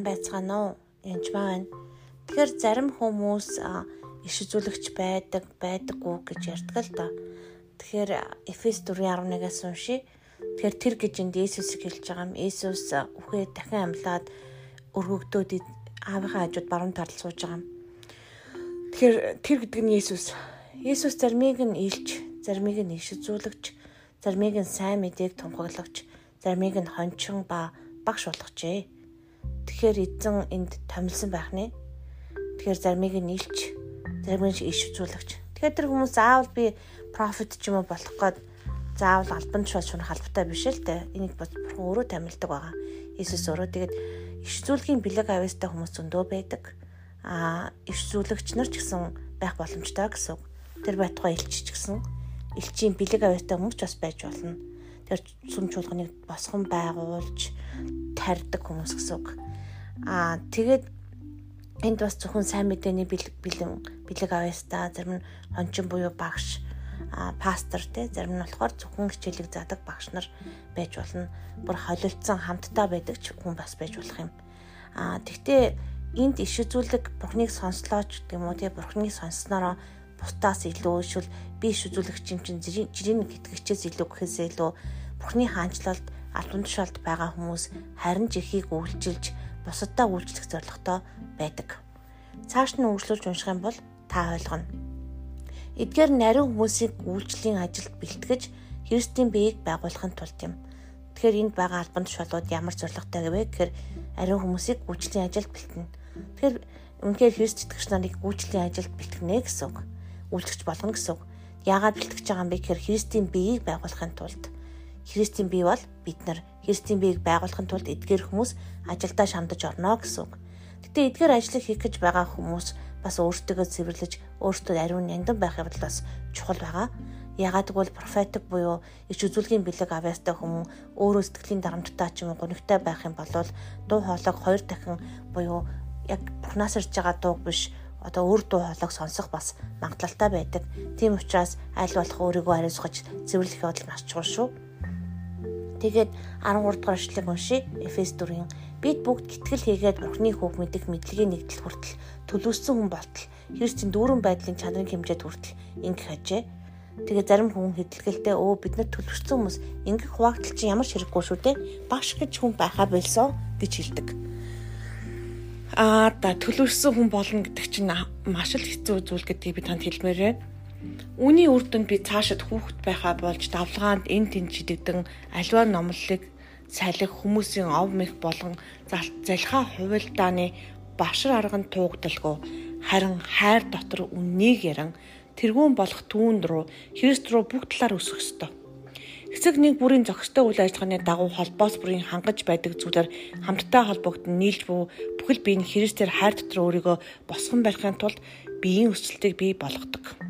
сайн байцгаана уу? Янж байна. Тэгэхээр зарим хүмүүс иш үзүүлэгч байдаг, байдаггүй гэж ярьдаг л да. Тэгэхээр Эфес 4:11-аас уншия. Тэгэхээр тэр гэж энд Есүсийг хэлж байгаа юм. Есүс үхээ дахин амьлаад өргөгдөөд аавынхаа хажууд баруун талд сууж байгаа юм. Тэгэхээр тэр гэдэг нь Есүс. Есүс зармыг нь илч, зармыг нь иш үзүүлэгч, зармыг нь сайн мэдээг тунхаглагч, зармыг нь хончин ба багш болгожээ. Тэгэхээр эзэн энд томилсон байх нэ. Тэгэхээр зармыг нь илч, зармыг нь иш үзүүлэгч. Тэгэхээр тэр хүмүүс заавал би профит ч юм уу болох гээд заавал албан тушаал шунах албатай биш л дээ. Энийг бурхан өөрөө томилдог байгаа. Иесус өөрөө тэгээд иш зүйлгийн бэлэг авьяастай хүмүүс зөндөө байдаг. Аа иш зүйлэгч нар ч гэсэн байх боломжтой гэсэн үг. Тэр байтугай илч ч гэсэн элчийн бэлэг авьяастай хүмүүс ч бас байж болно. Тэр сүм чуулганыг босгон байгуулж тарьдаг хүмүүс гэсэн үг. Аа тэгээд энд бас зөвхөн сайн мэдээний бэлэн бэлэг авьяастай зарим нь хончин буюу багш а пастор те зарим нь болохоор зөвхөн хичээлэг заадаг багш нар байж болно. Бүр холилдсон хамтдаа байдаг ч хүн бас байж болох юм. А тэгтээ энд иш үзүүлэг бурхныг сонслооч гэдэг юм уу те бурхныг сонсноороо бусдаас илүү эсвэл би иш үзүүлэгч юм чинь жирийн гэтгэгчээс илүү гэхээсээ илүү бурхны хаанчлалд албан тушаалд байгаа хүмүүс харин ч ихийг үйлчилж бусаддаа үйлчлэх зорилготой байдаг. Цааш нь үргэлжлүүлж унших юм бол та ойлгоно. Эдгээр нарийн хүмүүсийг үйлчлэлийн ажилд бэлтгэж Христийн биеийг байгуулахын тулд юм. Тэгэхээр энд байгаа албан тушаалууд ямар зорилготой гэвэ гэхээр ариун хүмүүсийг үйлчлэлийн ажилд бэлтэнэ. Тэгэхээр үнэхээр Христ итгэгч нарыг үйлчлэлийн ажилд бэлтгэнэ гэсэн үг. Үйлчлэгч болгоно гэсэн үг. Яагаад бэлтгэж байгаа юм бэ гэхээр Христийн биеийг байгуулахын тулд Христийн бие бол бид нар Христийн биеийг байгуулахын тулд эдгээр хүмүүс ажилдаа шамдаж орно гэсэн үг. Гэтэ эдгээр ажлыг хийх гэж байгаа хүмүүс бас өөртөө цэвэрлэж өөртөө ариун няндан байх явдал бас чухал байгаа. Ягаад гэвэл профетик буюу ич үзүүлгийн бэлэг авьяастай хүмүүс өөрөө сэтгэлийн дарамттай ч юм уу гонигтай байх юм бол дуу хоолойг хоёр дахин буюу яг бурхнаас ирж байгаа дууг биш одоо өөр дуу хоолойг сонсох бас магадлалтай байдаг. Тийм учраас аль болох өөрийгөө ариусгаж цэвэрлэх явдал маш чухал шүү. Тэгээд 13 дугаар эшлэг уншия. Эфес 4-ийн бид бүгд гитгэл хийгээд Бурхны хүүг мэдэх мэдлэгийн нэгдэл хүртэл төлөвсөн хүн болтол Христийн дүүрэн байдлын чанарын хэмжээд хүртэл ингэх хажээ. Тэгээ зарим хүн хэдэлгэлтэй өө бид нар төлөвшсөн хүмүүс ингэх хуваагдал чинь ямар ширэггүй шүү дээ. Багш гэж хүн байхаа болсон гэж хэлдэг. Аа да төлөвшсөн хүн болно гэдэг чинь маш л хэцүү зүйл гэдгийг би танд хэлмээр байна. Үүний үр дүнд би цаашид хүүхэд байхаа болж давлгаанд эн тэн жидэгдэн аливаа номлолыг салих хүмүүсийн ов мэх болгон залхаа хувилдааны башир арган туугдалгүй харин хайр дотор үннийг яран тэргүүн болох түүнд рүү Христ рүү бүх талаар өсөх ёстой. Эцэг нэг бүрийн зохистой үйл ажиллагааны дагуу холбоос бүрийн хангаж байдаг зүйлээр хамтдаа холбогдсон нийлж буй бүхэл бие нь Христээр хайр дотор өөрийгөө босгон барихын тулд биеийн өсөлтийг бий болгодог.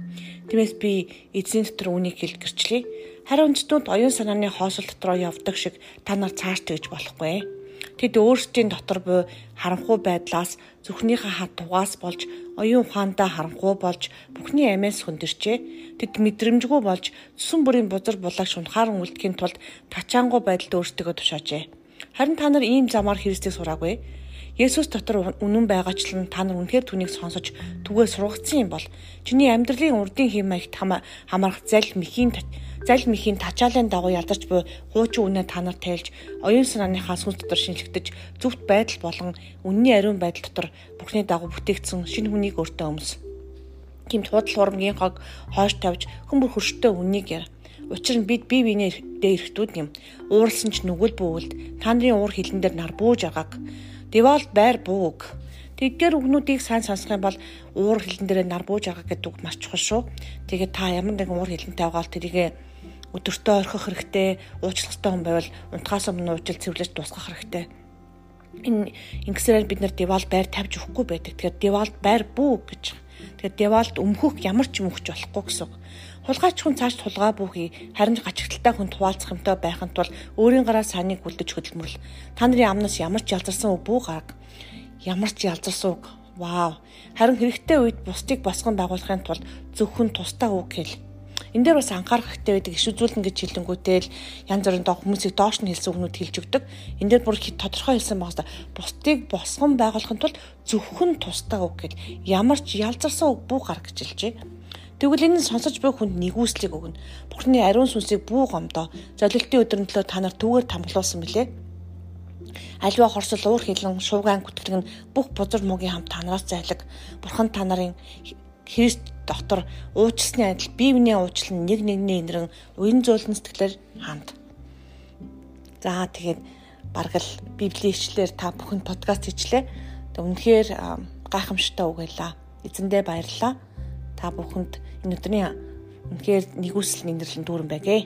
Тиймээс би эзэн дотор үнийг хэл гэрчлэе. Харин үндэстнүүд оюун санааны хоосол дотроо явдаг шиг та нар цааш тэгж болохгүй. Тэд өөрсдийн дотор буй харанхуй байдлаас зүрхнийхээ хат тугаас болж оюун ухаандаа харанхуй болж бүхний амиас хөндөрчээ. Тэд мэдрэмжгүй болж цэсэн бүрийн бузар булаагч унахаар үлдэхийн тулд тачаангуй байдалд өөрсдөө тушаажээ. Харин та нар ийм замаар Христийг сураагүй. Есүс дотор үнэн байгаачлан та нар үнэхээр түүнийг сонсож түгээ сургацсан юм бол чиний амьдралын урдын хэм маягт хамаарах зал мэхийн зал мэхийн тачаалын дагуу ядарч буй хуучин үнэ та нар тайлж оюун санааныхаа сүнс дотор шинжлэхдэж зөвхт байдал болон үнний ариун байдал дотор Бурхны дагуу бүтээгдсэн шинэ хүнийг өөртөө өмс. Гэмт худал хурамгийн хог хойш тавьж хүмүүр хөрштэй үннийг яар. Учир нь бид бие биенээ дээр ирэхтүүд юм. Ууралсан ч нүгэл бүүлд та нарын уур хилэн дээр нар бууж агааг Деволт байр бууг. Тэдгээр үгнүүдийг сайн сонсох юм бол уур хилэн дээр нар бууж байгаа гэдэг үг маш чухал шүү. Тэгээд та ямар нэгэн уур хилэнтэй байгаа бол тэрийг өдөртөө орхих хэрэгтэй, уучлах хэрэгтэй хүн байвал унтахаас өмнө уужил цэвлэж дуусгах хэрэгтэй. Энэ ингэсээр бид нар деволт байр тавьж өгөхгүй байдаг. Тэгэхээр деволт байр бүү гэж. Тэгэхээр деволт өмхөх ямар ч өмхөж болохгүй гэсэн. Хулгайч хүн цааш тулгаа бүхий харин гачигталтай хүн хуваалцах юмтай байхын тулд өөрийн гараа санийг үлдэж хөдөлмөрлө. Та нарын амнаас ямар ч ялзарсан үг бүү гараг. Ямар ч ялзарсан үг. Вау. Харин хэрэгтэй үед бусдыг босгон дагуулахын тулд зөвхөн тустай үг хэл. энэ дээр бас анхаарах хэрэгтэй байдаг иш үзүүлэн гэж хэлэнгүүтэл янз бүрийн доо хүмүүсийг доош нь хэлсэн үгнүүд хэлж өгдөг. Энэ дээр бүр тодорхой хэлсэн байгаа хэвээр бусдыг босгон байгуулахын тулд зөвхөн тустай үг гэж ямар ч ялзарсан үг бүү гар гэж хэлжээ. Тэгвэл энэ сонсож буй хүнд нэгүслийг өгнө. Бурхны ариун сүнсийг бүү гомдоо. Золилтын өдрөн төлөө та нар түгээр тамглуулсан билээ. Альва хорсол уур хилэн шуугаан гүтгэл нь бүх бузар мөгийн хамт танараас зайлаг. Бурхан та нарын Христ дотор уучлсны адил биевний уучлал нь нэг нэгний инэрэн уян зөөлөн сэтгэлээр ханд. За тэгээд бараг л библийн ичлэлээр та бүхэн подкаст хийчлээ. Тэг үнэхээр гайхамшигтай үг байлаа. Эзэндээ баярлалаа. Та бүхэнд энэ өдрийн үнэхээр нэгүсэл нэмэрлэн дүүрэн байгээ.